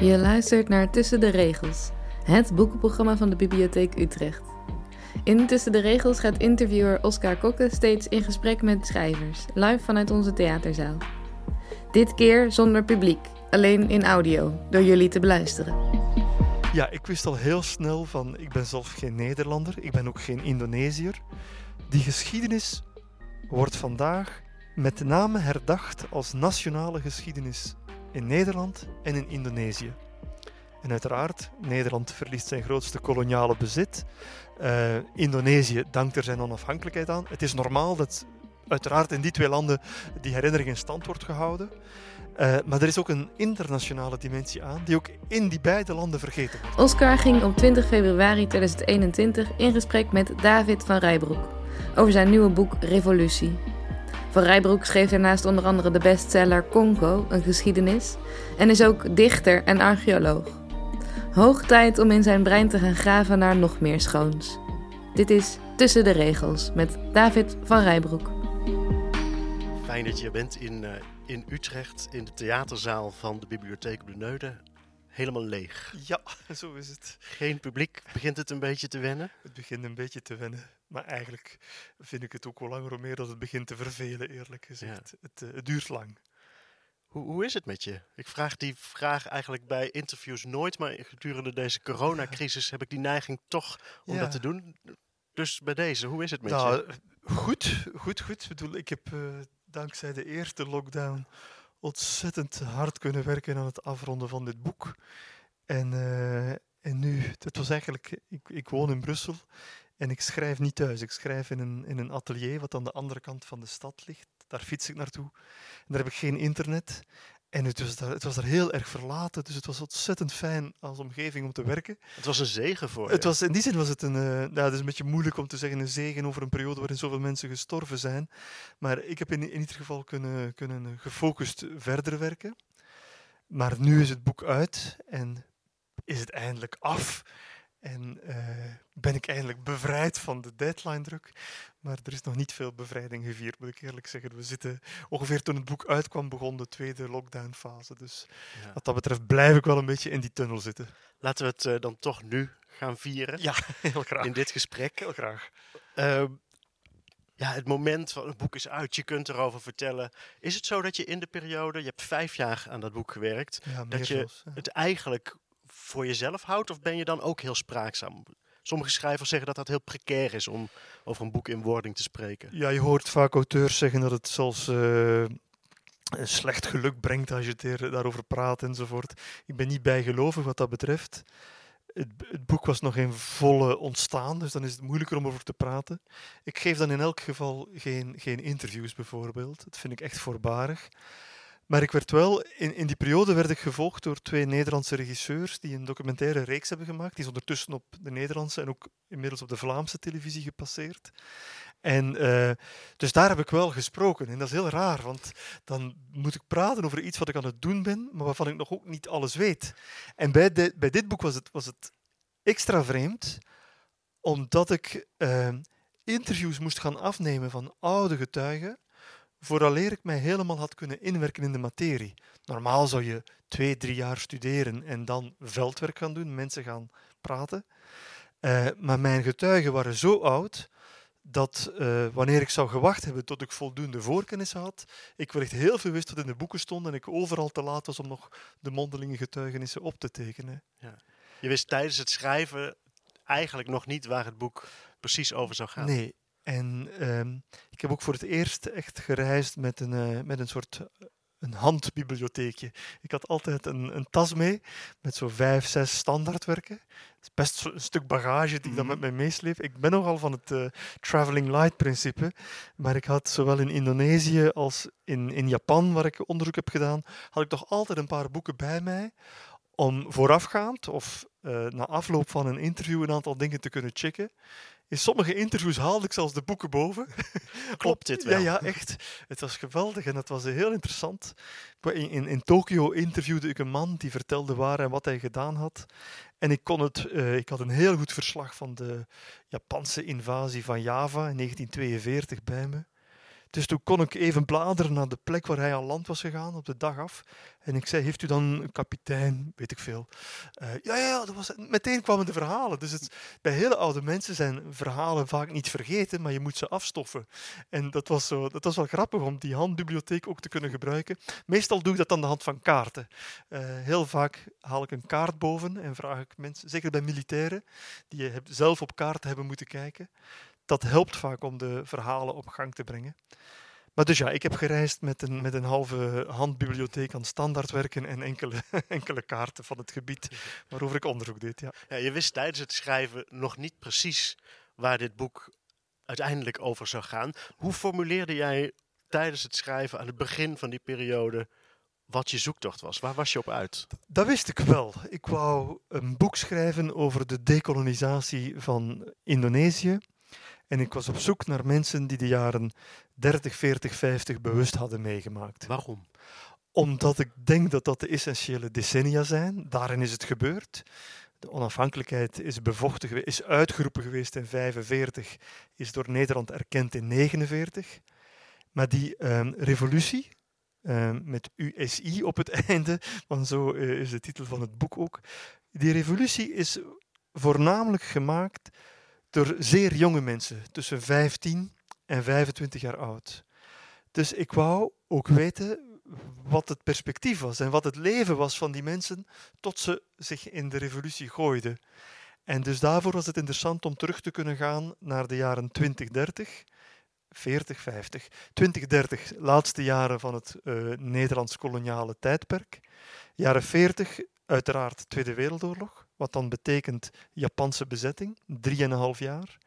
Je luistert naar Tussen de Regels, het boekenprogramma van de Bibliotheek Utrecht. In Tussen de Regels gaat interviewer Oscar Kokke steeds in gesprek met schrijvers, live vanuit onze theaterzaal. Dit keer zonder publiek, alleen in audio, door jullie te beluisteren. Ja, ik wist al heel snel van, ik ben zelf geen Nederlander, ik ben ook geen Indonesiër. Die geschiedenis wordt vandaag met name herdacht als nationale geschiedenis in Nederland en in Indonesië. En uiteraard, Nederland verliest zijn grootste koloniale bezit. Uh, Indonesië dankt er zijn onafhankelijkheid aan. Het is normaal dat uiteraard in die twee landen die herinnering in stand wordt gehouden. Uh, maar er is ook een internationale dimensie aan, die ook in die beide landen vergeten wordt. Oscar ging op 20 februari 2021 in gesprek met David van Rijbroek over zijn nieuwe boek Revolutie. Van Rijbroek schreef daarnaast onder andere de bestseller Congo, een geschiedenis, en is ook dichter en archeoloog. Hoog tijd om in zijn brein te gaan graven naar nog meer schoons. Dit is Tussen de Regels met David van Rijbroek. Fijn dat je bent in, uh, in Utrecht, in de theaterzaal van de Bibliotheek op de Neude. Helemaal leeg. Ja, zo is het. Geen publiek. Begint het een beetje te wennen? Het begint een beetje te wennen. Maar eigenlijk vind ik het ook wel langer om meer dat het begint te vervelen, eerlijk gezegd. Het, uh, het, duurt lang. Hoe, hoe is het met je? Ik vraag die vraag eigenlijk bij interviews nooit, maar gedurende deze coronacrisis heb ik die neiging toch om Ja. dat te doen. Dus bij deze, hoe is het met je? Nou, goed, goed, goed. Ik bedoel, ik heb eh, dankzij de eerste lockdown ontzettend hard kunnen werken aan het afronden van dit boek. En, eh, en nu, het was eigenlijk, ik, ik woon in Brussel en ik schrijf niet thuis. Ik schrijf in een, in een atelier wat aan de andere kant van de stad ligt. Daar fiets ik naartoe. En daar heb ik geen internet. En het was, daar, het was daar heel erg verlaten, dus het was ontzettend fijn als omgeving om te werken. Het was een zegen voor Het je. was, in die zin was het een, ja, het is een beetje moeilijk om te zeggen een zegen over een periode waarin zoveel mensen gestorven zijn. Maar ik heb in, in ieder geval kunnen, kunnen gefocust verder werken. Maar nu is het boek uit en is het eindelijk af. En eh, ben ik eindelijk bevrijd van de deadline-druk. Maar er is nog niet veel bevrijding gevierd, moet ik eerlijk zeggen. We zitten ongeveer toen het boek uitkwam, begon de tweede lockdown-fase. Dus Ja. wat dat betreft blijf ik wel een beetje in die tunnel zitten. Laten we het eh, dan toch nu gaan vieren Ja, heel graag. in dit gesprek. Heel graag. Ehm, ja, het moment van het boek is uit, je kunt erover vertellen. Is het zo dat je in de periode, je hebt vijf jaar aan dat boek gewerkt, Ja, dat je zelfs, ja. het eigenlijk voor jezelf houdt of ben je dan ook heel spraakzaam? Sommige schrijvers zeggen dat dat heel precair is om over een boek in wording te spreken. Ja, je hoort vaak auteurs zeggen dat het zelfs een slecht geluk brengt als je er- daarover praat enzovoort. Ik ben niet bijgelovig wat dat betreft. Het, het boek was nog in volle ontstaan, dus dan is het moeilijker om over te praten. Ik geef dan in elk geval geen, geen interviews bijvoorbeeld. Dat vind ik echt voorbarig. Maar ik werd wel, in, in die periode werd ik gevolgd door twee Nederlandse regisseurs die een documentaire reeks hebben gemaakt. Die is ondertussen op de Nederlandse en ook inmiddels op de Vlaamse televisie gepasseerd. En eh, dus daar heb ik wel gesproken. En dat is heel raar, want dan moet ik praten over iets wat ik aan het doen ben, maar waarvan ik nog ook niet alles weet. En bij, de, bij dit boek was het, was het extra vreemd, omdat ik eh, interviews moest gaan afnemen van oude getuigen, vooraleer ik mij helemaal had kunnen inwerken in de materie. Normaal zou je twee, drie jaar studeren en dan veldwerk gaan doen, mensen gaan praten. Eh, maar mijn getuigen waren zo oud dat eh, wanneer ik zou gewacht hebben tot ik voldoende voorkennis had, ik wellicht heel veel wist wat in de boeken stond en ik overal te laat was om nog de mondelinge getuigenissen op te tekenen. Je wist tijdens het schrijven eigenlijk nog niet waar het boek precies over zou gaan. Nee. En ehm, ik heb ook voor het eerst echt gereisd met een, eh, met een soort eh, een handbibliotheekje. Ik had altijd een, een tas mee met zo vijf, zes standaardwerken. Dat is best een stuk bagage die ik dan met mij meesleep. Ik ben nogal van het eh, traveling light principe, maar ik had zowel in Indonesië als in, in Japan, waar ik onderzoek heb gedaan, had ik toch altijd een paar boeken bij mij om voorafgaand of na afloop van een interview een aantal dingen te kunnen checken. In sommige interviews haalde ik zelfs de boeken boven. Klopt dit wel? Ja, ja, echt. Het was geweldig en het was heel interessant. In, in, in Tokio interviewde ik een man die vertelde waar en wat hij gedaan had. En ik, kon het, eh, ik had een heel goed verslag van de Japanse invasie van Java in 1942 bij me. Dus toen kon ik even bladeren naar de plek waar hij aan land was gegaan op de dag af. En ik zei, heeft u dan een kapitein, weet ik veel. Uh, ja, ja, dat was, meteen kwamen de verhalen. Dus het, bij hele oude mensen zijn verhalen vaak niet vergeten, maar je moet ze afstoffen. En dat was, zo, dat was wel grappig om die handbibliotheek ook te kunnen gebruiken. Meestal doe ik dat aan de hand van kaarten. Uh, heel vaak haal ik een kaart boven en vraag ik mensen, zeker bij militairen, die zelf op kaarten hebben moeten kijken, dat helpt vaak om de verhalen op gang te brengen. Maar dus ja, ik heb gereisd met een, met een halve handbibliotheek aan standaardwerken en enkele, enkele kaarten van het gebied waarover ik onderzoek deed. Ja. ja. je wist tijdens het schrijven nog niet precies waar dit boek uiteindelijk over zou gaan. Hoe formuleerde jij tijdens het schrijven aan het begin van die periode wat je zoektocht was? Waar was je op uit? Dat wist ik wel. Ik wou een boek schrijven over de dekolonisatie van Indonesië. En ik was op zoek naar mensen die de jaren 30, 40, 50 bewust hadden meegemaakt. Waarom? Omdat ik denk dat dat de essentiële decennia zijn. Daarin is het gebeurd. De onafhankelijkheid is bevochten is uitgeroepen geweest in 45, is door Nederland erkend in 49. Maar die ehm, revolutie, ehm, met USI op het einde, want zo uh, is de titel van het boek ook. Die revolutie is voornamelijk gemaakt door zeer jonge mensen, tussen 15 en 25 jaar oud. Dus ik wou ook weten wat het perspectief was en wat het leven was van die mensen tot ze zich in de revolutie gooiden. En dus daarvoor was het interessant om terug te kunnen gaan naar de jaren 2030, 40, 50. 2030, laatste jaren van het uh, Nederlands koloniale tijdperk. Jaren 40, uiteraard Tweede Wereldoorlog, wat dan betekent Japanse bezetting, drieënhalf jaar.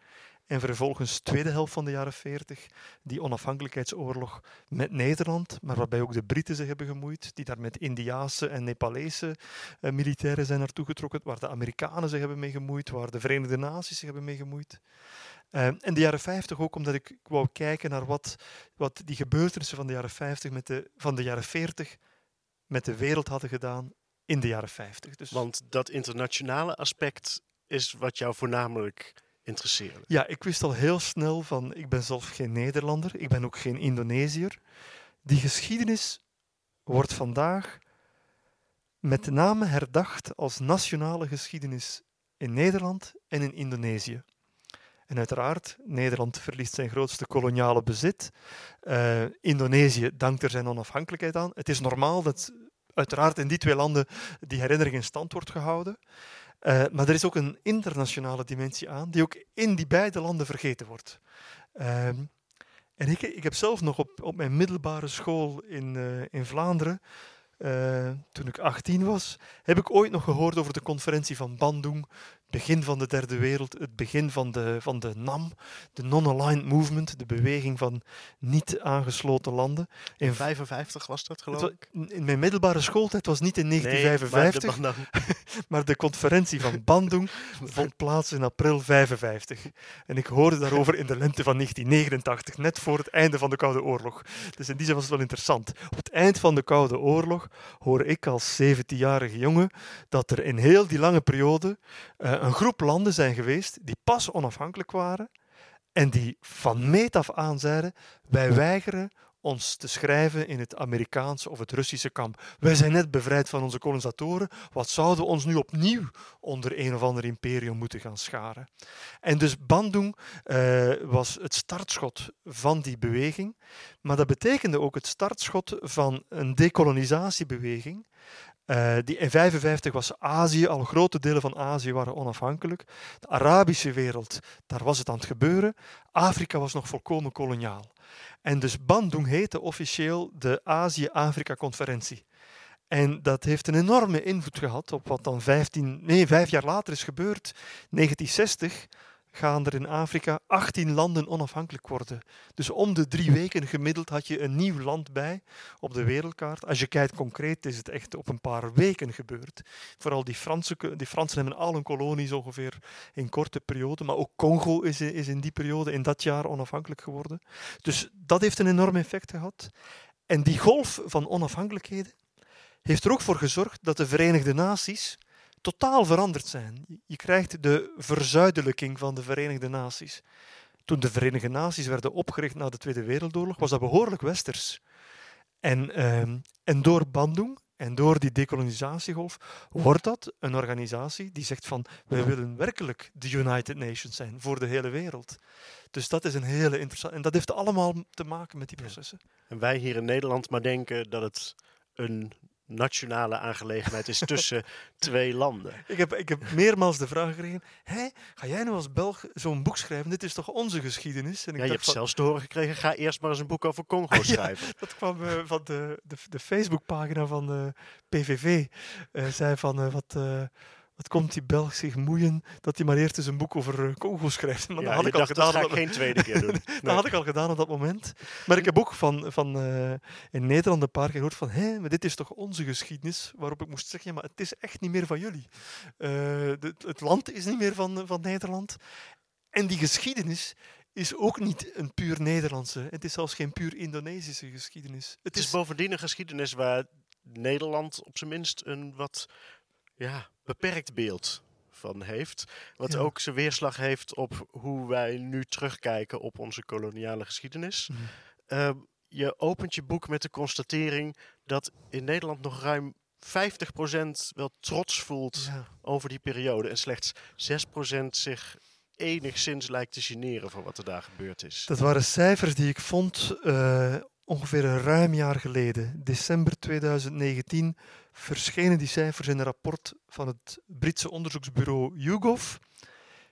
En vervolgens tweede helft van de jaren 40, die onafhankelijkheidsoorlog met Nederland, maar waarbij ook de Britten zich hebben gemoeid, die daar met Indiaanse en Nepalese uh, militairen zijn naartoe getrokken, waar de Amerikanen zich hebben mee gemoeid, waar de Verenigde Naties zich hebben mee gemoeid. Uh, en de jaren 50 ook omdat ik wou kijken naar wat, wat die gebeurtenissen van de jaren 50 met de, van de jaren 40 met de wereld hadden gedaan in de jaren 50. Dus Want dat internationale aspect is wat jou voornamelijk interesseerde. Ja, ik wist al heel snel van, ik ben zelf geen Nederlander, ik ben ook geen Indonesiër. Die geschiedenis wordt vandaag met name herdacht als nationale geschiedenis in Nederland en in Indonesië. En uiteraard, Nederland verliest zijn grootste koloniale bezit. Uh, Indonesië dankt er zijn onafhankelijkheid aan. Het is normaal dat uiteraard in die twee landen die herinnering in stand wordt gehouden. Uh, maar er is ook een internationale dimensie aan, die ook in die beide landen vergeten wordt. Uh, en ik, ik heb zelf nog op, op mijn middelbare school in, uh, in Vlaanderen uh, toen ik 18 was, heb ik ooit nog gehoord over de conferentie van Bandung, begin van de derde wereld, het begin van de, van de NAM, de Non-Aligned Movement, de beweging van niet aangesloten landen. In 55 was dat geloof ik? In mijn middelbare schooltijd was niet in 1955, nee, maar, de, maar, de conferentie van Bandung vond plaats in april 55. En ik hoorde daarover in de lente van 1989, net voor het einde van de Koude Oorlog. Dus in die zin was het wel interessant. Op het eind van de Koude Oorlog hoor ik als 17-jarige jongen dat er in heel die lange periode uh, een groep landen zijn geweest die pas onafhankelijk waren en die van meet af aan zeiden: wij weigeren ons te schrijven in het Amerikaanse of het Russische kamp. Wij zijn net bevrijd van onze kolonisatoren. Wat zouden we ons nu opnieuw onder een of ander imperium moeten gaan scharen? En dus Bandung uh, was het startschot van die beweging. Maar dat betekende ook het startschot van een decolonisatiebeweging uh, die in 1955 was Azië, al grote delen van Azië waren onafhankelijk. De Arabische wereld, daar was het aan het gebeuren. Afrika was nog volkomen koloniaal. En dus Bandung heette officieel de Azië-Afrika-conferentie. En dat heeft een enorme invloed gehad op wat dan 15, nee, vijf jaar later is gebeurd. 1960 gaan er in Afrika 18 landen onafhankelijk worden. Dus om de drie weken gemiddeld had je een nieuw land bij op de wereldkaart. Als je kijkt concreet is het echt op een paar weken gebeurd. Vooral die, Franse, die Fransen hebben al een kolonies ongeveer in korte periode. Maar ook Congo is, is in die periode, in dat jaar onafhankelijk geworden. Dus dat heeft een enorm effect gehad. En die golf van onafhankelijkheden heeft er ook voor gezorgd dat de Verenigde Naties totaal veranderd zijn. Je krijgt de verzuidelijking van de Verenigde Naties. toen de Verenigde Naties werden opgericht na de Tweede Wereldoorlog, was dat behoorlijk westers. En, ehm, en door Bandung en door die decolonisatiegolf wordt dat een organisatie die zegt van wij willen werkelijk de United Nations zijn voor de hele wereld. Dus dat is een hele interessante. En dat heeft allemaal te maken met die processen. En wij hier in Nederland maar denken dat het een nationale aangelegenheid is tussen twee landen. Ik heb, ik heb meermaals de vraag gekregen: Hé, ga jij nou als Belg zo'n boek schrijven? Dit is toch onze geschiedenis? En ik ja, je hebt van, zelfs te horen gekregen: ga eerst maar eens een boek over Congo schrijven. ja, dat kwam uh, van de, de, de Facebookpagina van de PVV. Uh, zei van uh, wat wat komt die Belg zich moeien dat hij maar eerst eens een boek over uh, Congo schrijft. Maar ja, dat had ik al gedaan. Dat ga ik geen tweede keer doen. Nee. dat had ik al gedaan op dat moment. Maar ik heb ook van, van uh, in Nederland een paar keer gehoord van hé, maar dit is toch onze geschiedenis? Waarop ik moest zeggen, ja, maar het is echt niet meer van jullie. Uh, de, het land is niet meer van, van Nederland. En die geschiedenis is ook niet een puur Nederlandse. Het is zelfs geen puur Indonesische geschiedenis. Het, het is, is bovendien een geschiedenis waar Nederland op zijn minst een wat ja, beperkt beeld van heeft. Wat ook zijn weerslag heeft op hoe wij nu terugkijken op onze koloniale geschiedenis. Mhm. Ehm, je opent je boek met de constatering dat in Nederland nog ruim 50% wel trots voelt over die periode. En slechts 6% zich enigszins lijkt te generen van wat er daar gebeurd is. Dat waren cijfers die ik vond uh, ongeveer een ruim jaar geleden. December 2019 verschenen die cijfers in een rapport van het Britse onderzoeksbureau YouGov.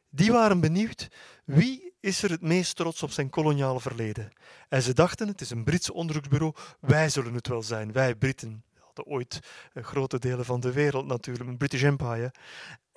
Die waren benieuwd wie is er het meest trots op zijn koloniale verleden. En ze dachten, het is een Britse onderzoeksbureau, wij zullen het wel zijn, wij Britten. Hadden ooit grote delen van de wereld natuurlijk, een British Empire.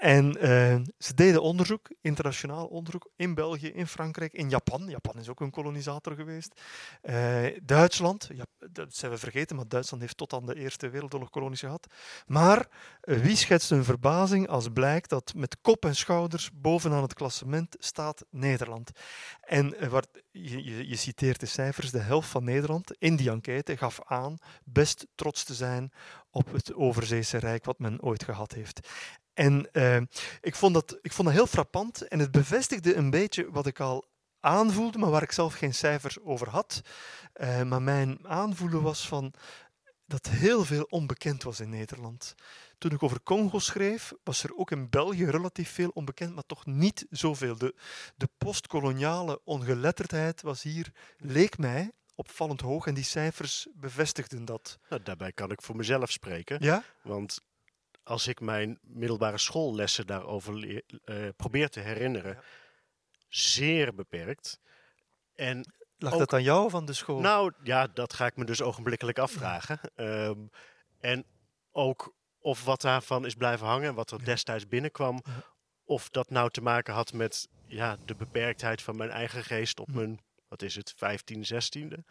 En uh, ze deden onderzoek, internationaal onderzoek, in België, in Frankrijk, in Japan. Japan is ook een kolonisator geweest. Uh, Duitsland, ja, dat zijn we vergeten, maar Duitsland heeft tot aan de Eerste Wereldoorlog kolonies gehad. Maar uh, wie schetst een verbazing als blijkt dat met kop en schouders bovenaan het klassement staat Nederland. En waar, je, je citeert de cijfers, de helft van Nederland in die enquête gaf aan best trots te zijn op het overzeese rijk wat men ooit gehad heeft. En uh, ik, vond dat, ik vond dat heel frappant en het bevestigde een beetje wat ik al aanvoelde, maar waar ik zelf geen cijfers over had. Uh, maar mijn aanvoelen was van dat heel veel onbekend was in Nederland. Toen ik over Congo schreef, was er ook in België relatief veel onbekend, maar toch niet zoveel. De, de postkoloniale ongeletterdheid was hier, leek mij, opvallend hoog en die cijfers bevestigden dat. Nou, daarbij kan ik voor mezelf spreken. Ja? Want als ik mijn middelbare schoollessen daarover leer, uh, probeer te herinneren, zeer beperkt. En Lag dat aan jou van de school? Nou ja, dat ga ik me dus ogenblikkelijk afvragen. Um, en ook of wat daarvan is blijven hangen, wat er destijds binnenkwam, of dat nou te maken had met ja, de beperktheid van mijn eigen geest op mijn, wat is het, 15, 16e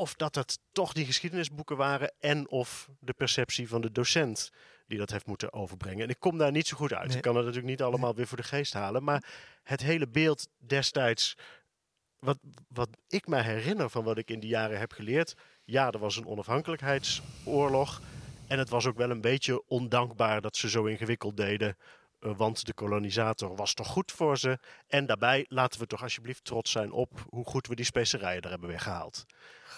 of dat het toch die geschiedenisboeken waren en of de perceptie van de docent die dat heeft moeten overbrengen. En ik kom daar niet zo goed uit. Ik kan het natuurlijk niet allemaal weer voor de geest halen, maar het hele beeld destijds, wat, wat ik me herinner van wat ik in die jaren heb geleerd, ja, er was een onafhankelijkheidsoorlog en het was ook wel een beetje ondankbaar dat ze zo ingewikkeld deden eh, want de kolonisator was toch goed voor ze. En daarbij laten we toch alsjeblieft trots zijn op hoe goed we die specerijen er hebben weggehaald.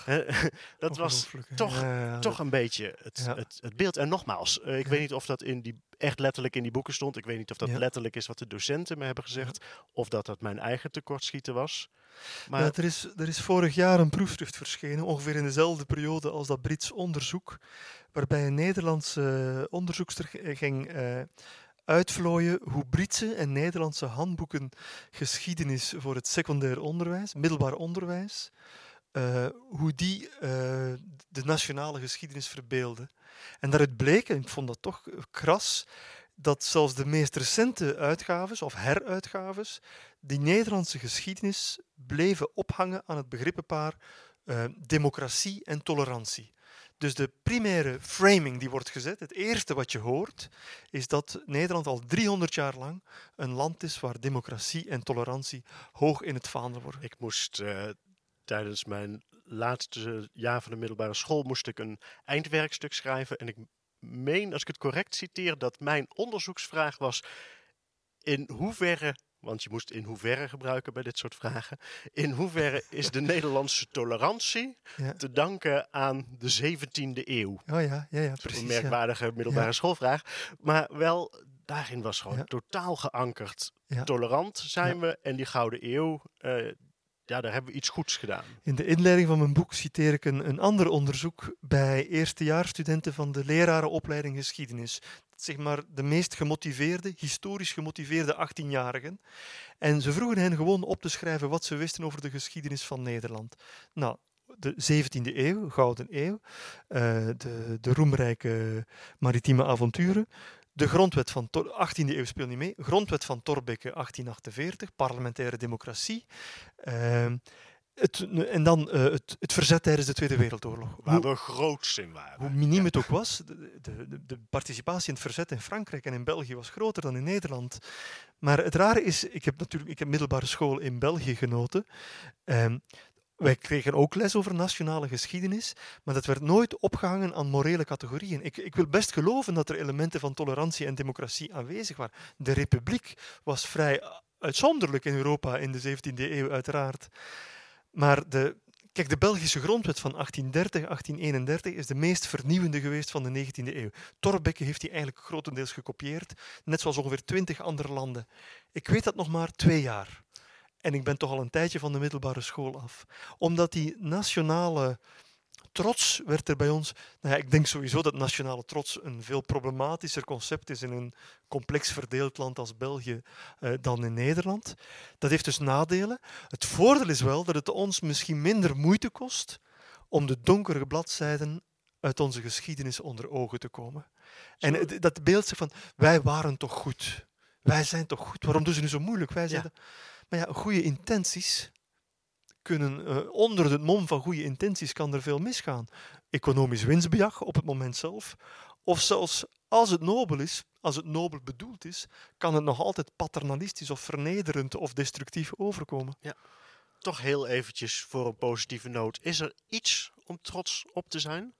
dat was toch, toch een beetje het, het, het, beeld. En nogmaals, uh, ik weet niet of dat in die, echt letterlijk in die boeken stond. Ik weet niet of dat letterlijk is wat de docenten me hebben gezegd. Of dat dat mijn eigen tekortschieten was. Maar er, is, er is vorig jaar een proefschrift verschenen, ongeveer in dezelfde periode als dat Brits onderzoek, waarbij een Nederlandse onderzoekster ging uh, uitvlooien hoe Britse en Nederlandse handboeken geschiedenis voor het secundair onderwijs, middelbaar onderwijs, uh, hoe die uh, de nationale geschiedenis verbeelden. En daaruit bleek, en ik vond dat toch kras, dat zelfs de meest recente uitgaves of heruitgaves die Nederlandse geschiedenis bleven ophangen aan het begrippenpaar uh, democratie en tolerantie. Dus de primaire framing die wordt gezet, het eerste wat je hoort, is dat Nederland al 300 jaar lang een land is waar democratie en tolerantie hoog in het vaandel worden. Ik moest tijdens mijn laatste jaar van de middelbare school moest ik een eindwerkstuk schrijven en ik meen, als ik het correct citeer, dat mijn onderzoeksvraag was in hoeverre want je moest in hoeverre gebruiken bij dit soort vragen. In hoeverre is de Nederlandse tolerantie Ja. te danken aan de 17e eeuw? Oh ja, ja, ja Een ja. merkwaardige middelbare schoolvraag. Maar wel, daarin was gewoon totaal geankerd. Tolerant zijn we en die Gouden Eeuw, eh, ja, daar hebben we iets goeds gedaan. In de inleiding van mijn boek citeer ik een, een ander onderzoek bij eerstejaarsstudenten van de lerarenopleiding geschiedenis. Zeg maar de meest gemotiveerde, historisch gemotiveerde 18-jarigen. En ze vroegen hen gewoon op te schrijven wat ze wisten over de geschiedenis van Nederland. Nou, de 17e eeuw, Gouden Eeuw, eh, de, de roemrijke maritieme avonturen. De grondwet van Tor- 18e eeuw speelt niet mee. Grondwet van Thorbecke 1848, parlementaire democratie. Ehm, het, en dan eh, het, het verzet tijdens de Tweede Wereldoorlog. Waar Hoe, we groots in waren. hoe miniem het ook was, de, de, de- de participatie in het verzet in Frankrijk en in België was groter dan in Nederland. Maar het rare is, ik heb natuurlijk ik heb middelbare school in België genoten. Ehm, wij kregen ook les over nationale geschiedenis, maar dat werd nooit opgehangen aan morele categorieën. Ik, ik wil best geloven dat er elementen van tolerantie en democratie aanwezig waren. De republiek was vrij uitzonderlijk in Europa in de 17e eeuw, uiteraard. Maar de, kijk, de Belgische grondwet van 1830, 1831 is de meest vernieuwende geweest van de 19e eeuw. Thorbecke heeft die eigenlijk grotendeels gekopieerd, net zoals ongeveer twintig andere landen. Ik weet dat nog maar twee jaar. En ik ben toch al een tijdje van de middelbare school af. Omdat die nationale trots werd er bij ons. Nou ja, ik denk sowieso dat nationale trots een veel problematischer concept is in een complex verdeeld land als België eh, dan in Nederland. Dat heeft dus nadelen. Het voordeel is wel dat het ons misschien minder moeite kost om de donkere bladzijden uit onze geschiedenis onder ogen te komen. En het- dat beeld zegt van, wij waren toch goed. Wij zijn toch goed. Waarom doen ze nu zo moeilijk? Wij zijn Ja. de- Maar ja, goede intenties kunnen, eh, onder het mom van goede intenties kan er veel misgaan. Economisch winstbejag op het moment zelf. Of zelfs als het nobel is, als het nobel bedoeld is, kan het nog altijd paternalistisch of vernederend of destructief overkomen. Toch heel eventjes voor een positieve noot. Is er iets om trots op te zijn?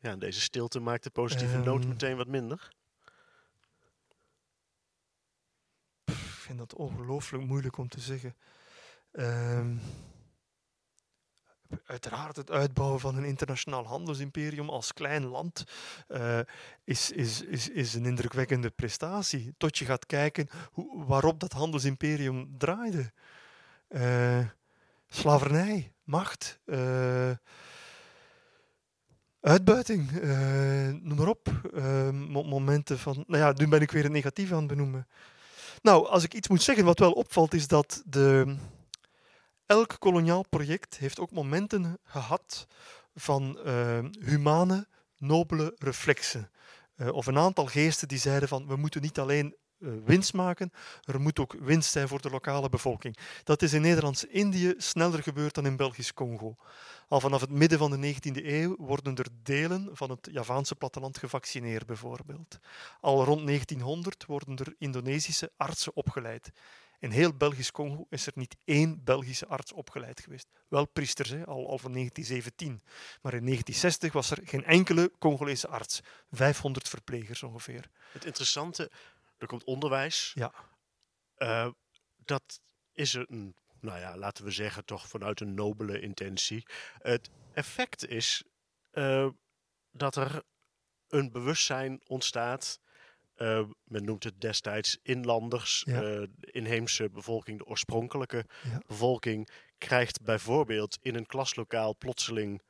Ja, deze stilte maakt de positieve noot Ehm. meteen wat minder. Ik vind dat ongelooflijk moeilijk om te zeggen. Ehm, uiteraard het uitbouwen van een internationaal handelsimperium als klein land eh, is, is, is, is een indrukwekkende prestatie. Tot je gaat kijken hoe, waarop dat handelsimperium draaide. Eh, slavernij, macht, eh, uitbuiting, noem maar op. Eh, mo- momenten van... Nou ja, nu ben ik weer het negatieve aan het benoemen. Nou, als ik iets moet zeggen wat wel opvalt, is dat de, elk koloniaal project heeft ook momenten gehad van eh, humane, nobele reflexen. Eh, of een aantal geesten die zeiden van we moeten niet alleen eh, winst maken, er moet ook winst zijn voor de lokale bevolking. Dat is in Nederlands-Indië sneller gebeurd dan in Belgisch-Congo. Al vanaf het midden van de 19e eeuw worden er delen van het Javaanse platteland gevaccineerd, bijvoorbeeld. Al rond 1900 worden er Indonesische artsen opgeleid. In heel Belgisch-Congo is er niet één Belgische arts opgeleid geweest. Wel priesters, hè, al, al van 1917. Maar in 1960 was er geen enkele Congolese arts. 500 verplegers ongeveer. Het interessante, er komt onderwijs. Ja. Eh, dat is een, nou ja, laten we zeggen, toch vanuit een nobele intentie. Het effect is eh, dat er een bewustzijn ontstaat. Eh, men noemt het destijds inlanders. Ja. eh, de inheemse bevolking, de oorspronkelijke Ja. bevolking, krijgt bijvoorbeeld in een klaslokaal plotseling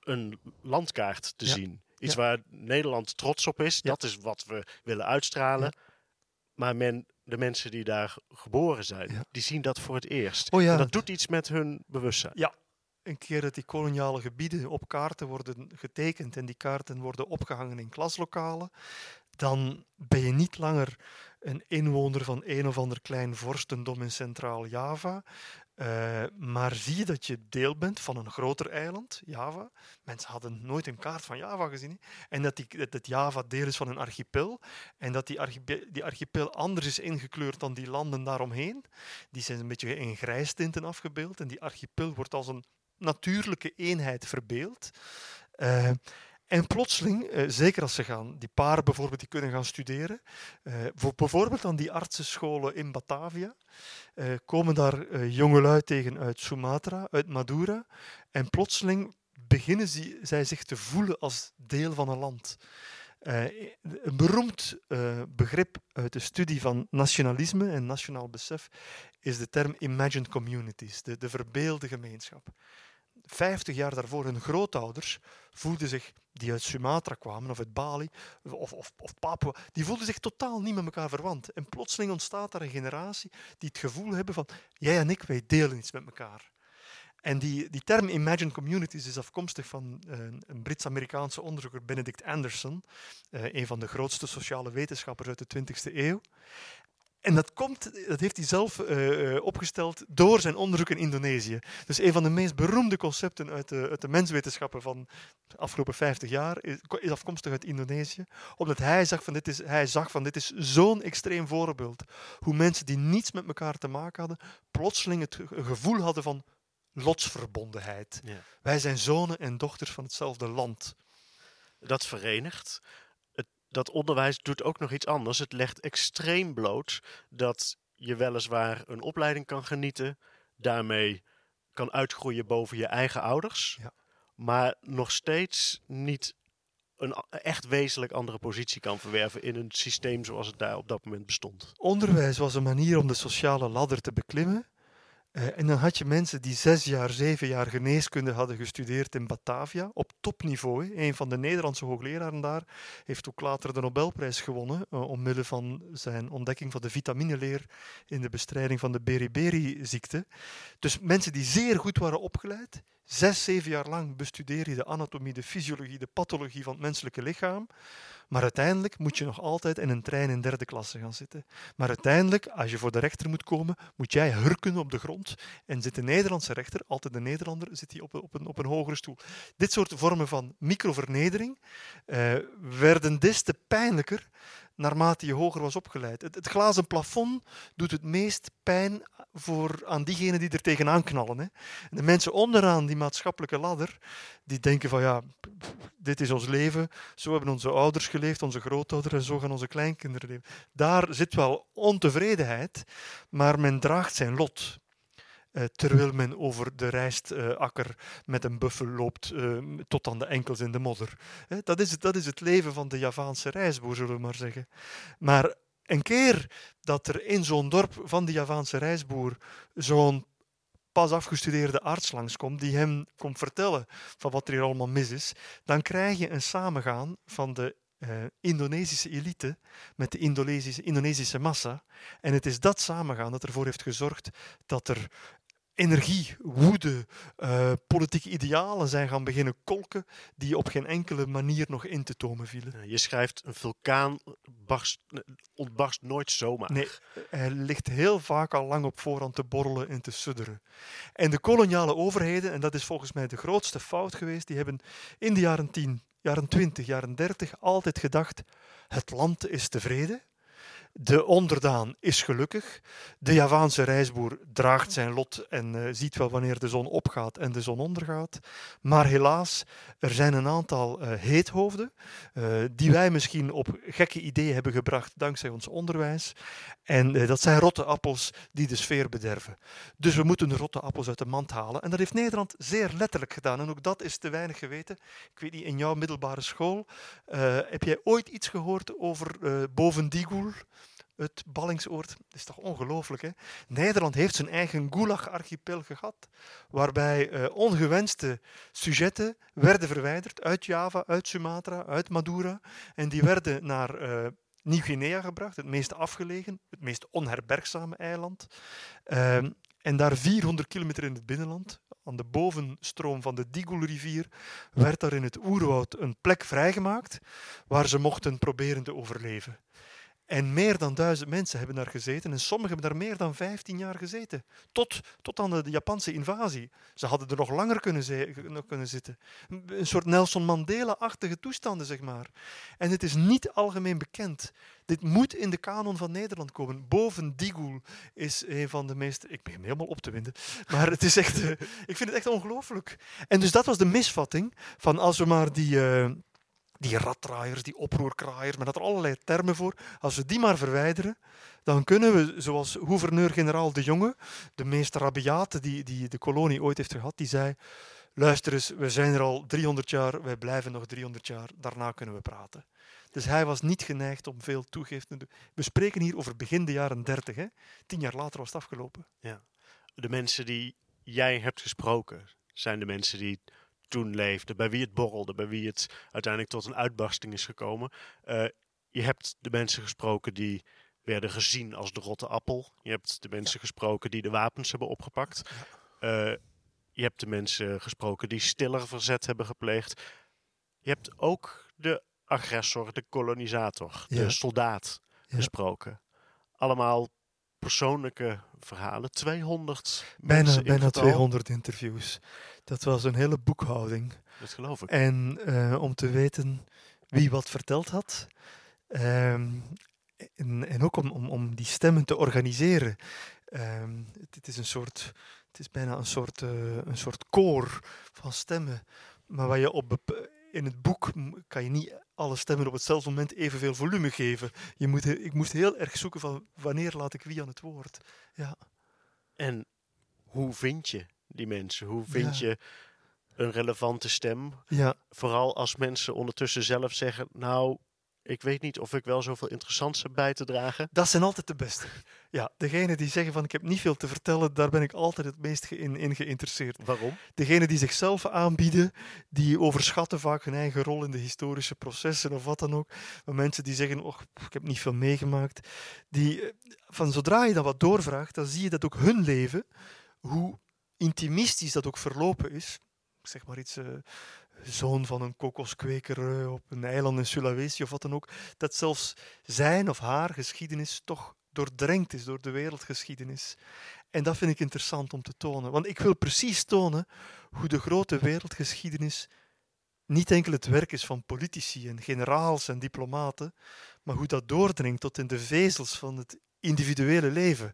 een landkaart te Ja. zien. Iets waar Nederland trots op is. Dat is wat we willen uitstralen. Maar men, de mensen die daar geboren zijn, Ja. die zien dat voor het eerst. Oh ja, En dat doet iets met hun bewustzijn. een keer dat die koloniale gebieden op kaarten worden getekend en die kaarten worden opgehangen in klaslokalen, dan ben je niet langer een inwoner van een of ander klein vorstendom in Centraal Eh, maar zie je dat je deel bent van een groter eiland, Java. Mensen hadden nooit een kaart van Java gezien. En dat, die, dat Java deel is van een archipel. En dat die, archipe- die archipel anders is ingekleurd dan die landen daaromheen. Die zijn een beetje in grijstinten afgebeeld. En die archipel wordt als een natuurlijke eenheid verbeeld. Eh, En plotseling, eh, zeker als ze gaan, die paren bijvoorbeeld, die kunnen gaan studeren, eh, voor bijvoorbeeld aan die artsenscholen in Batavia, eh, komen daar jongelui tegen uit Sumatra, uit Madura, en plotseling beginnen zij zich te voelen als deel van een land. Een beroemd begrip uit de studie van nationalisme en nationaal besef is de term imagined communities, de, de verbeelde gemeenschap. Vijftig jaar daarvoor, hun grootouders voelden zich, die uit Sumatra kwamen of uit Bali of, of, of Papua, die voelden zich totaal niet met elkaar verwant. En plotseling ontstaat daar een generatie die het gevoel hebben van, jij en ik, wij delen iets met elkaar. En die, die term Imagine Communities is afkomstig van uh, een Brits-Amerikaanse onderzoeker, Benedict Anderson, uh, een van de grootste sociale wetenschappers uit de 20e eeuw. En dat, komt, dat heeft hij zelf uh, opgesteld door zijn onderzoek in Indonesië. Dus een van de meest beroemde concepten uit de, uit de menswetenschappen van de afgelopen 50 jaar is, is, afkomstig uit Indonesië. Omdat hij zag van dit is, hij zag van dit is zo'n extreem voorbeeld. Hoe mensen die niets met elkaar te maken hadden, plotseling het gevoel hadden van lotsverbondenheid. Ja. Wij zijn zonen en dochters van hetzelfde land. Dat verenigt. Dat onderwijs doet ook nog iets anders. Het legt extreem bloot dat je weliswaar een opleiding kan genieten, daarmee kan uitgroeien boven je eigen ouders, ja. maar nog steeds niet een echt wezenlijk andere positie kan verwerven in een systeem zoals het daar op dat moment bestond. Onderwijs was een manier om de sociale ladder te beklimmen. Uh, en dan had je mensen die zes jaar, zeven jaar geneeskunde hadden gestudeerd in Batavia, op topniveau. Een van de Nederlandse hoogleraren daar heeft ook later de Nobelprijs gewonnen, uh, omwille van zijn ontdekking van de vitamineleer in de bestrijding van de beriberi-ziekte. Dus mensen die zeer goed waren opgeleid, zes, zeven jaar lang bestudeer je de anatomie, de fysiologie, de pathologie van het menselijke lichaam. Maar uiteindelijk moet je nog altijd in een trein in derde klasse gaan zitten. Maar uiteindelijk, als je voor de rechter moet komen, moet jij hurken op de grond. En zit de Nederlandse rechter, altijd de Nederlander, zit hij op, op, een, op een hogere stoel. Dit soort vormen van microvernedering uh, werden des te pijnlijker naarmate je hoger was opgeleid. Het, het, glazen plafond doet het meest pijn voor, aan diegenen die er tegenaan knallen. Hè. De mensen onderaan die maatschappelijke ladder, die denken van ja, dit is ons leven, zo hebben onze ouders geleefd, onze grootouders en zo gaan onze kleinkinderen leven. Daar zit wel ontevredenheid, maar men draagt zijn lot. Uh, terwijl men over de rijstakker met een buffel loopt uh, tot aan de enkels in de modder. dat, is het, dat is het leven van de Javaanse reisboer, zullen we maar zeggen. Maar een keer dat er in zo'n dorp van de Javaanse reisboer zo'n pas afgestudeerde arts langskomt die hem komt vertellen van wat er hier allemaal mis is, dan krijg je een samengaan van de Indonesische elite met de Indonesische, Indonesische massa. En het is dat samengaan dat ervoor heeft gezorgd dat er energie, woede, uh, politieke idealen zijn gaan beginnen kolken die op geen enkele manier nog in te tomen vielen. Je schrijft een vulkaan barst, ontbarst nooit zomaar. Nee, hij ligt heel vaak al lang op voorhand te borrelen en te sudderen. En de koloniale overheden, en dat is volgens mij de grootste fout geweest, die hebben in de jaren 10, jaren 20, jaren 30 altijd gedacht, het land is tevreden, de onderdaan is gelukkig. De Javaanse reisboer draagt zijn lot en uh, ziet wel wanneer de zon opgaat en de zon ondergaat. Maar helaas, er zijn een aantal uh, heethoofden uh, die wij misschien op gekke ideeën hebben gebracht dankzij ons onderwijs. En dat zijn rotte appels die de sfeer bederven. Dus we moeten de rotte appels uit de mand halen. En dat heeft Nederland zeer letterlijk gedaan. En ook dat is te weinig geweten. Ik weet niet, in jouw middelbare school, heb jij ooit iets gehoord over Bovendigoel? Het ballingsoord. Dat is toch ongelooflijk, hè? Nederland heeft zijn eigen Gulag-archipel gehad, waarbij uh, ongewenste sujetten werden verwijderd uit Java, uit Sumatra, uit Madura. En die werden naar uh, Nieuw-Guinea gebracht, het meest afgelegen, het meest onherbergzame eiland. Uh, en daar 400 kilometer in het binnenland, aan de bovenstroom van de Digul-rivier, werd daar in het oerwoud een plek vrijgemaakt waar ze mochten proberen te overleven. En meer dan duizend mensen hebben daar gezeten en sommigen hebben daar meer dan 15 jaar gezeten. Tot, tot aan de, Japanse invasie. Ze hadden er nog langer kunnen, nog kunnen zitten. Een soort Nelson Mandela-achtige toestanden, zeg maar. En het is niet algemeen bekend. Dit moet in de kanon van Nederland komen. Boven Digul is een van de meest... Ik begin helemaal op te winden. Maar het is echt... Uh, ik vind het echt ongelooflijk. En dus dat was de misvatting van als we maar die... Uh, die raddraaiers, die oproerkraaiers, men had er allerlei termen voor. Als we die maar verwijderen, dan kunnen we, zoals gouverneur-generaal De Jonge, de meest rabiate die, die de kolonie ooit heeft gehad, die zei, luister eens, we zijn er al 300 jaar, wij blijven nog 300 jaar, daarna kunnen we praten. Dus hij was niet geneigd om veel toegifte te doen. We spreken hier over begin de jaren 30, hè? tien jaar later was het afgelopen. Ja. De mensen die jij hebt gesproken, zijn de mensen die toen leefden, bij wie het borrelde, bij wie het uiteindelijk tot een uitbarsting is gekomen. Uh, je hebt de mensen gesproken die werden gezien als de rotte appel. Je hebt de mensen gesproken die de wapens hebben opgepakt. Uh, je hebt de mensen gesproken die stiller verzet hebben gepleegd. Je hebt ook de agressor, de kolonisator, de soldaat gesproken. Allemaal persoonlijke verhalen. 200 Bijna, bijna 200 interviews. Dat was een hele boekhouding. Dat geloof ik. En uh, om te weten wie wat verteld had. Um, en, en, ook om, om, om die stemmen te organiseren. Um, het, het, is een soort, het is bijna een soort, uh, een soort koor van stemmen. Maar waar je op in het boek kan je niet alle stemmen op hetzelfde moment evenveel volume geven. Je moet, ik moest heel erg zoeken van wanneer laat ik wie aan het woord. Ja. En hoe vind je die mensen? Hoe vind je een relevante stem? Ja. Vooral als mensen ondertussen zelf zeggen, nou, ik weet niet of ik wel zoveel interessants heb bij te dragen. Dat zijn altijd de beste. Ja, degene die zeggen van ik heb niet veel te vertellen, daar ben ik altijd het meest in, in geïnteresseerd. Waarom? Degene die zichzelf aanbieden, die overschatten vaak hun eigen rol in de historische processen of wat dan ook. Maar mensen die zeggen, oh, ik heb niet veel meegemaakt. Die, eh, van zodra je dat wat doorvraagt, dan zie je dat ook hun leven, hoe intimistisch dat ook verlopen is. zeg maar iets... Uh, zoon van een kokoskweker eh, op een eiland in Sulawesi of wat dan ook, dat zelfs zijn of haar geschiedenis toch doordrenkt is door de wereldgeschiedenis. En dat vind ik interessant om te tonen, want ik wil precies tonen hoe de grote wereldgeschiedenis niet enkel het werk is van politici en generaals en diplomaten, maar hoe dat doordringt tot in de vezels van het individuele leven.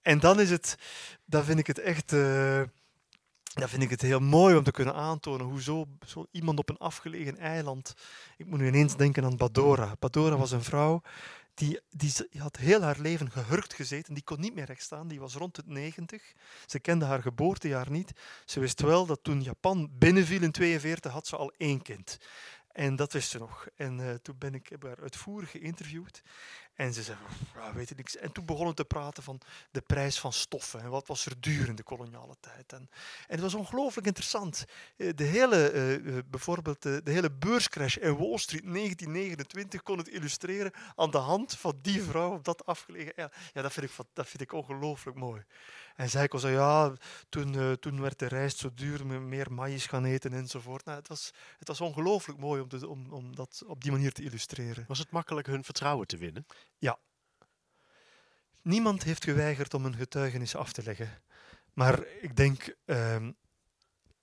En dan is het, dan vind ik het echt. Uh, dan vind ik het heel mooi om te kunnen aantonen hoe zo, zo, iemand op een afgelegen eiland. Ik moet nu ineens denken aan Badora. Badora was een vrouw die, die, had heel haar leven gehurkt gezeten. Die kon niet meer rechtstaan. Die was rond het 90. Ze kende haar geboortejaar niet. Ze wist wel dat toen Japan binnenviel in 42 had ze al één kind. En dat wist ze nog. En uh, toen ben ik haar uitvoerig geïnterviewd. En ze zei, ja, weet ik niks. En toen begonnen te praten van de prijs van stoffen en wat was er duur in de koloniale tijd. En, en het was ongelooflijk interessant. Eh, de hele, uh, bijvoorbeeld de, hele beurscrash in Wall Street 1929 kon het illustreren aan de hand van die vrouw op dat afgelegen. Ja, dat vind ik, dat vind ik ongelooflijk mooi. En zij kon zeggen, ja, toen, uh, toen werd de rijst zo duur, meer maïs gaan eten enzovoort. Nou, het, was, het was ongelooflijk mooi om, om, om dat op die manier te illustreren. Was het makkelijk hun vertrouwen te winnen? Ja. Niemand heeft geweigerd om een getuigenis af te leggen. Maar ik denk, um,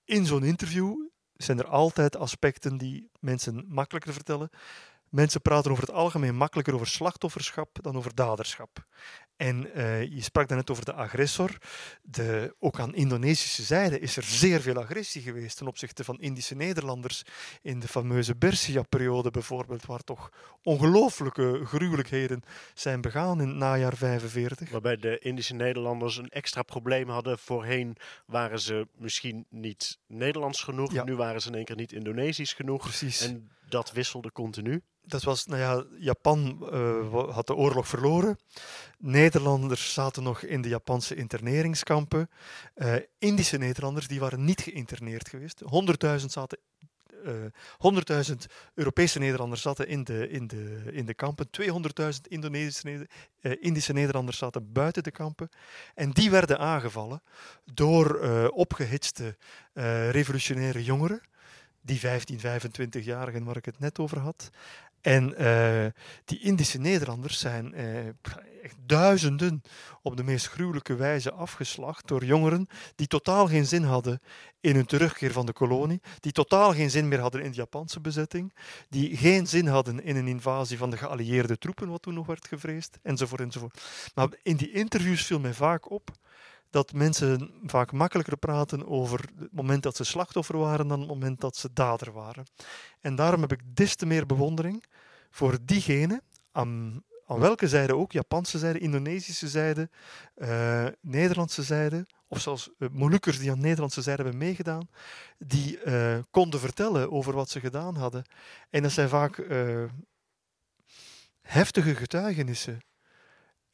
in zo'n interview zijn er altijd aspecten die mensen makkelijker vertellen. Mensen praten over het algemeen makkelijker over slachtofferschap dan over daderschap. En uh, je sprak daarnet over de agressor. De, ook aan Indonesische zijde is er zeer veel agressie geweest ten opzichte van Indische Nederlanders in de fameuze Bersia-periode bijvoorbeeld, waar toch ongelooflijke gruwelijkheden zijn begaan in het najaar 45. Waarbij de Indische Nederlanders een extra probleem hadden. Voorheen waren ze misschien niet Nederlands genoeg, ja. nu waren ze in één keer niet Indonesisch genoeg. Precies. En dat wisselde continu dat was, nou ja, Japan uh, had de oorlog verloren. Nederlanders zaten nog in de Japanse interneringskampen. Uh, Indische Nederlanders die waren niet geïnterneerd geweest. 100.000 zaten. Uh, 100.000 Europese Nederlanders zaten in de, in de, in de kampen. 200.000 Indonesische, Indische Nederlanders zaten buiten de kampen. En die werden aangevallen door opgehitste revolutionaire jongeren die 15, 25-jarigen waar ik het net over had. En uh, die Indische Nederlanders zijn uh, echt duizenden op de meest gruwelijke wijze afgeslacht door jongeren die totaal geen zin hadden in een terugkeer van de kolonie, die totaal geen zin meer hadden in de Japanse bezetting, die geen zin hadden in een invasie van de geallieerde troepen, wat toen nog werd gevreesd, enzovoort, enzovoort. Maar in die interviews viel mij vaak op dat mensen vaak makkelijker praten over het moment dat ze slachtoffer waren dan het moment dat ze dader waren. En daarom heb ik des te meer bewondering voor diegenen, aan, aan welke zijde ook, Japanse zijde, Indonesische zijde, uh, Nederlandse zijde, of zelfs uh, Molukkers die aan de Nederlandse zijde hebben meegedaan, die uh, konden vertellen over wat ze gedaan hadden. En dat zijn vaak heftige getuigenissen.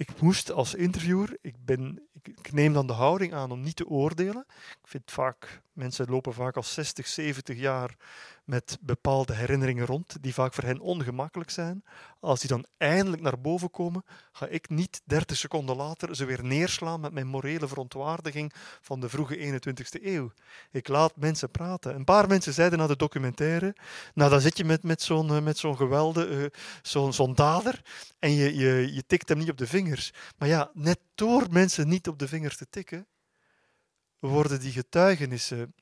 Ik moest als interviewer, ik, ben, ik, ik, neem dan de houding aan om niet te oordelen. Ik vind vaak, mensen lopen vaak al 60, 70 jaar met bepaalde herinneringen rond, die vaak voor hen ongemakkelijk zijn. Als die dan eindelijk naar boven komen, ga ik niet 30 seconden later ze weer neerslaan met mijn morele verontwaardiging van de vroege 21ste eeuw. Ik laat mensen praten. Een paar mensen zeiden na de documentaire, nou dan zit je met, met zo'n eh, met zo'n geweldige, uh, zo'n zo'n dader en je, je, je tikt hem niet op de vingers. Maar ja, net door mensen niet op de vingers te tikken, worden die getuigenissen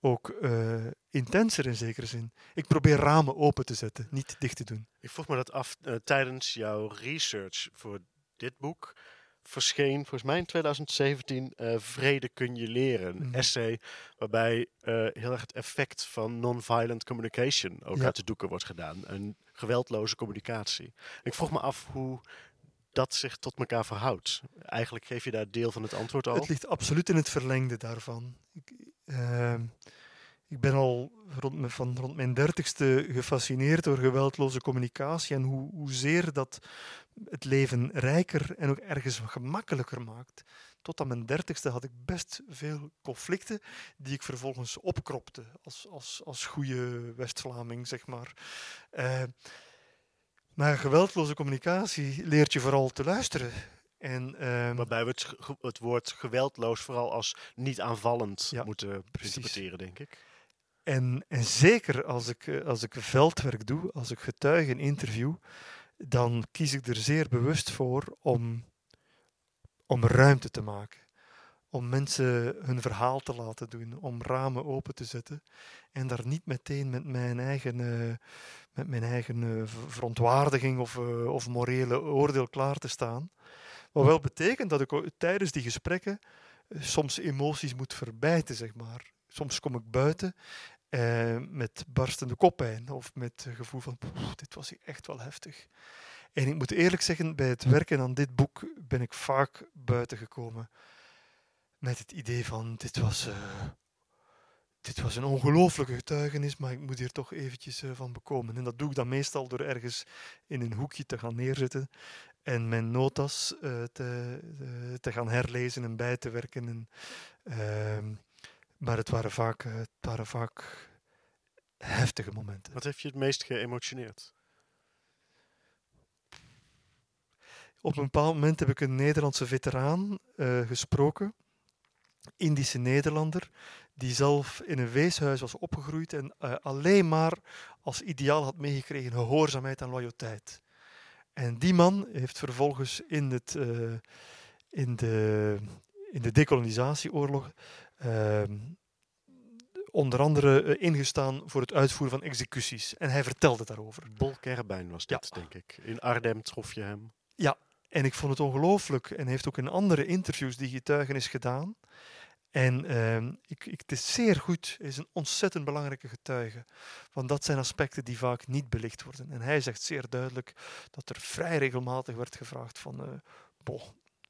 ook uh, intenser in zekere zin. Ik probeer ramen open te zetten, niet dicht te doen. Ik vroeg me dat af uh, tijdens jouw research voor dit boek. Verscheen volgens mij in 2017 uh, eh, Vrede kun je leren. Een mm. essay waarbij heel erg het effect van non-violent communication ook ja. uit de doeken wordt gedaan. Een geweldloze communicatie. ik vroeg me af hoe dat zich tot elkaar verhoudt. Eigenlijk geef je daar deel van het antwoord al. Het ligt absoluut in het verlengde daarvan. Ik, uh, ik ben al rond, van rond mijn dertigste gefascineerd door geweldloze communicatie en hoe, hoezeer dat het leven rijker en ook ergens gemakkelijker maakt. Tot aan mijn dertigste had ik best veel conflicten die ik vervolgens opkropte als, als, als goede West-Vlaming, zeg maar. Uh, maar geweldloze communicatie leert je vooral te luisteren. En, uh, Waarbij we het, het, woord geweldloos vooral als niet aanvallend ja, moeten interpreteren, denk ik. En, en zeker als ik, eh, als ik veldwerk doe, als ik getuigen interview, dan kies ik er zeer bewust voor om, om ruimte te maken. Om mensen hun verhaal te laten doen, om ramen open te zetten en daar niet meteen met mijn eigen, uh, met mijn eigen uh, verontwaardiging of, uh, of morele oordeel klaar te staan. Wat wel betekent dat ik tijdens die gesprekken soms emoties moet verbijten, zeg maar. Soms kom ik buiten uh, met barstende koppijn of met het gevoel van dit was echt wel heftig. En ik moet eerlijk zeggen, bij het werken aan dit boek ben ik vaak buiten gekomen met het idee van dit was, uh, dit was een ongelooflijke getuigenis, maar ik moet hier toch eventjes uh, van bekomen. En dat doe ik dan meestal door ergens in een hoekje te gaan neerzitten en mijn notas te, te gaan herlezen en bij te werken. En, ehm, maar het waren vaak, eh, het waren vaak heftige momenten. Wat heeft je het meest geëmotioneerd? Op een bepaald moment heb ik een Nederlandse veteraan gesproken, Indische Nederlander, die zelf in een weeshuis was opgegroeid en alleen maar als ideaal had meegekregen gehoorzaamheid en loyaliteit. En die man heeft vervolgens in, het, uh, in, de, in de decolonisatieoorlog Ehm, onder andere eh, ingestaan voor het uitvoeren van executies. En hij vertelde daarover. Bol Kerbijn was dit, denk ik. In Arnhem trof je hem. Ja, en ik vond het ongelooflijk. En heeft ook in andere interviews die getuigenis gedaan. En uh, ik, ik, het is zeer goed, is een ontzettend belangrijke getuige. Want dat zijn aspecten die vaak niet belicht worden. En hij zegt zeer duidelijk dat er vrij regelmatig werd gevraagd van... Boh,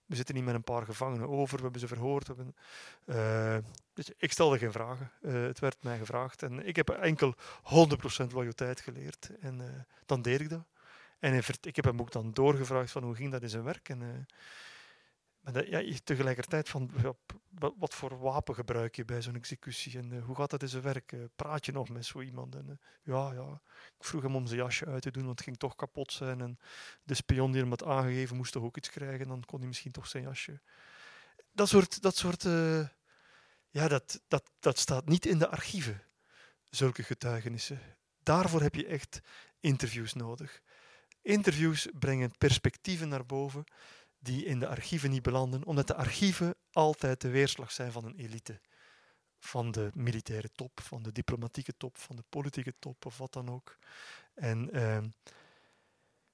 we zitten niet met een paar gevangenen over, we hebben ze verhoord. Hebben, uh, dus ik stelde geen vragen. Uh, het werd mij gevraagd. En ik heb enkel 100% loyaliteit geleerd. En dan deed ik dat. En ik heb hem ook dan doorgevraagd van hoe ging dat in zijn werk. Maar dat, ja, tegelijkertijd van wat, voor wapen gebruik je bij zo'n executie en uh, hoe gaat dat in zijn werk? Uh, praat je nog met zo iemand? En, uh, ja, ja, ik vroeg hem om zijn jasje uit te doen, want het ging toch kapot zijn. En de spion die hem had aangegeven moest toch ook iets krijgen, dan kon hij misschien toch zijn jasje. Dat soort, dat soort ja, dat, dat, dat staat niet in de archieven, zulke getuigenissen. Daarvoor heb je echt interviews nodig. Interviews brengen perspectieven naar boven die in de archieven niet belanden, omdat de archieven altijd de weerslag zijn van een elite. Van de militaire top, van de diplomatieke top, van de politieke top of wat dan ook. En uh,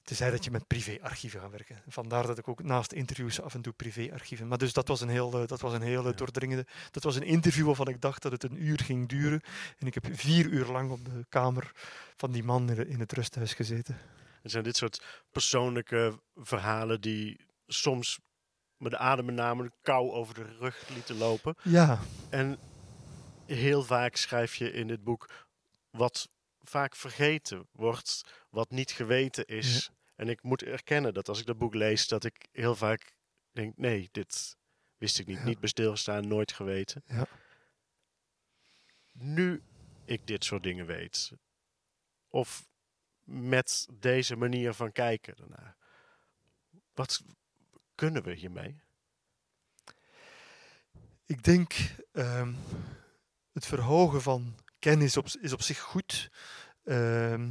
Tenzij dat je met privéarchieven gaat werken. Vandaar dat ik ook naast interviews af en toe privéarchieven. Maar dus dat was een heel, eh, dat was een hele doordringende. Dat was een interview waarvan ik dacht dat het een uur ging duren. En ik heb vier uur lang op de kamer van die man in, in het rusthuis gezeten. Er zijn dit soort persoonlijke verhalen die soms met de adem namelijk kou over de rug lieten lopen. Ja. En heel vaak schrijf je in dit boek wat vaak vergeten wordt, wat niet geweten is. En ik moet erkennen dat als ik dat boek lees, dat ik heel vaak denk, nee, dit wist ik niet. Ja. Niet bij stilgestaan, nooit geweten. Ja. Nu ik dit soort dingen weet, of met deze manier van kijken daarnaar, wat kunnen we hiermee? Ik denk ehm, het verhogen van kennis op, is op zich goed. Ehm,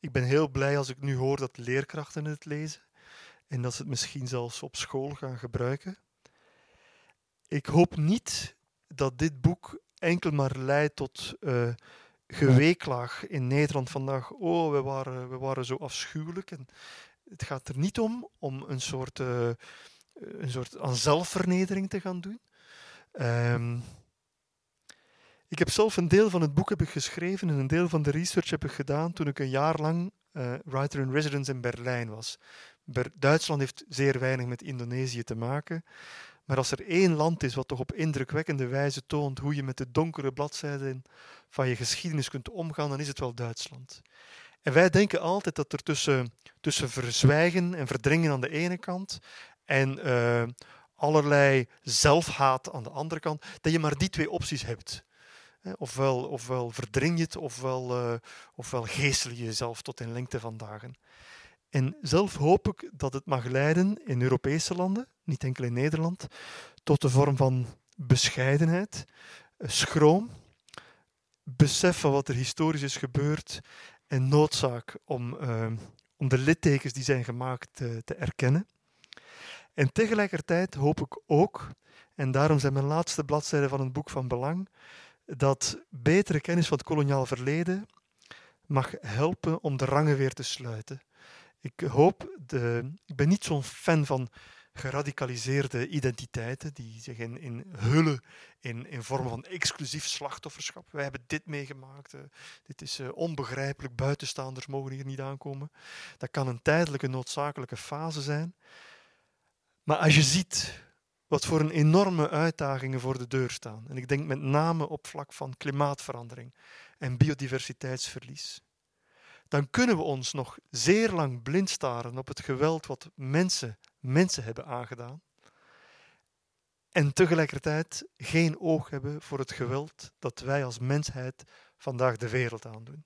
ik ben heel blij als ik nu hoor dat leerkrachten het lezen en dat ze het misschien zelfs op school gaan gebruiken. Ik hoop niet dat dit boek enkel maar leidt tot eh geweeklaag in Nederland vandaag. Oh, we waren, we waren zo afschuwelijk. En het gaat er niet om om een soort, eh, een soort aan zelfvernedering te gaan doen. Ehm, ik heb zelf een deel van het boek heb ik geschreven en een deel van de research heb ik gedaan toen ik een jaar lang eh, writer in residence in Berlijn was. Duitsland heeft zeer weinig met Indonesië te maken. Maar als er één land is wat toch op indrukwekkende wijze toont hoe je met de donkere bladzijden van je geschiedenis kunt omgaan, dan is het wel Duitsland. En wij denken altijd dat er tussen, tussen verzwijgen en verdringen aan de ene kant en eh, allerlei zelfhaat aan de andere kant, dat je maar die twee opties hebt. Ofwel, ofwel verdring je het, ofwel, eh, ofwel geestel je jezelf tot in lengte van dagen. En zelf hoop ik dat het mag leiden in Europese landen, niet enkel in Nederland, tot een vorm van bescheidenheid, eh, schroom, besef van wat er historisch is gebeurd en noodzaak om, eh, om de littekens die zijn gemaakt te erkennen. En tegelijkertijd hoop ik ook, en daarom zijn mijn laatste bladzijden van het boek van belang, dat betere kennis van het koloniaal verleden mag helpen om de rangen weer te sluiten. Ik hoop, de, ik ben niet zo'n fan van geradicaliseerde identiteiten die zich in, in hullen in, in vormen van exclusief slachtofferschap. Wij hebben dit meegemaakt, eh, dit is eh, onbegrijpelijk, buitenstaanders mogen hier niet aankomen. Dat kan een tijdelijke noodzakelijke fase zijn. Maar als je ziet wat voor een enorme uitdagingen voor de deur staan, en ik denk met name op vlak van klimaatverandering en biodiversiteitsverlies, dan kunnen we ons nog zeer lang blind staren op het geweld wat mensen mensen hebben aangedaan. En tegelijkertijd geen oog hebben voor het geweld dat wij als mensheid vandaag de wereld aandoen.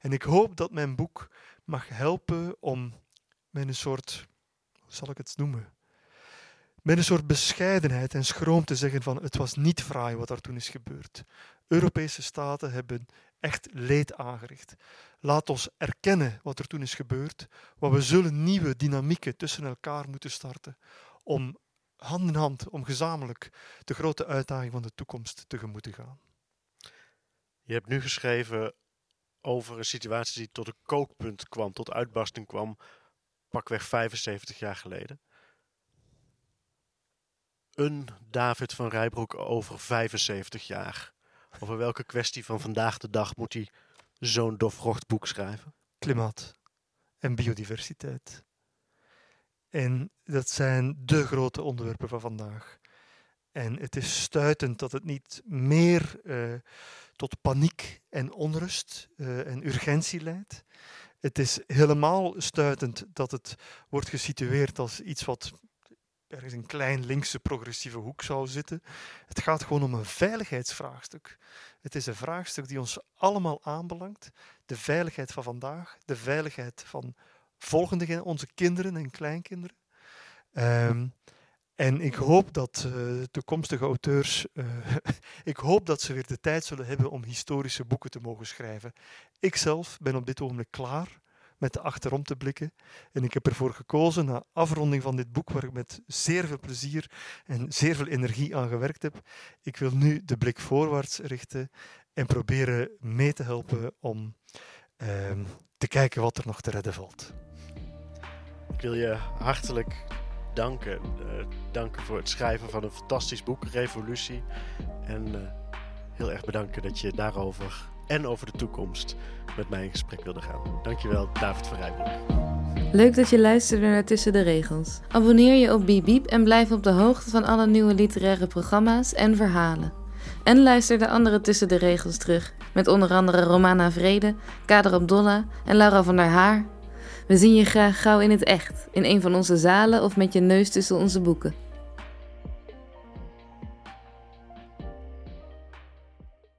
En ik hoop dat mijn boek mag helpen om met een soort, hoe zal ik het noemen? Met een soort bescheidenheid en schroom te zeggen van het was niet fraai wat er toen is gebeurd. Europese staten hebben echt leed aangericht. Laat ons erkennen wat er toen is gebeurd, want we zullen nieuwe dynamieken tussen elkaar moeten starten om hand in hand, om gezamenlijk de grote uitdaging van de toekomst tegemoet te gaan. Je hebt nu geschreven over een situatie die tot een kookpunt kwam, tot uitbarsting kwam, pakweg 75 jaar geleden. Een David van Rijbroek over 75 jaar. Over welke kwestie van vandaag de dag moet hij zo'n dofrocht boek schrijven? Klimaat en biodiversiteit. En dat zijn de grote onderwerpen van vandaag. En het is stuitend dat het niet meer eh, tot paniek en onrust eh, en urgentie leidt. Het is helemaal stuitend dat het wordt gesitueerd als iets wat ergens een klein linkse progressieve hoek zou zitten. Het gaat gewoon om een veiligheidsvraagstuk. Het is een vraagstuk die ons allemaal aanbelangt. De veiligheid van vandaag, de veiligheid van volgende gen- onze kinderen en kleinkinderen. Ehm, en ik hoop dat eh, toekomstige auteurs, eh, ik hoop dat ze weer de tijd zullen hebben om historische boeken te mogen schrijven. Ik zelf ben op dit ogenblik klaar met de achterom te blikken. En ik heb ervoor gekozen, na afronding van dit boek, waar ik met zeer veel plezier en zeer veel energie aan gewerkt heb, ik wil nu de blik voorwaarts richten en proberen mee te helpen om ehm, te kijken wat er nog te redden valt. Ik wil je hartelijk danken. Uh, danken voor het schrijven van een fantastisch boek, Revolutie. En uh, heel erg bedanken dat je daarover en over de toekomst met mij in gesprek wilde gaan. Dankjewel, David van. Leuk dat je luisterde naar Tussen de Regels. Abonneer je op Biep en blijf op de hoogte van alle nieuwe literaire programma's en verhalen. En luister de andere Tussen de Regels terug, met onder andere Romana Vrede, Kader Abdolla en Laura van der Haar. We zien je graag gauw in het echt, in een van onze zalen of met je neus tussen onze boeken.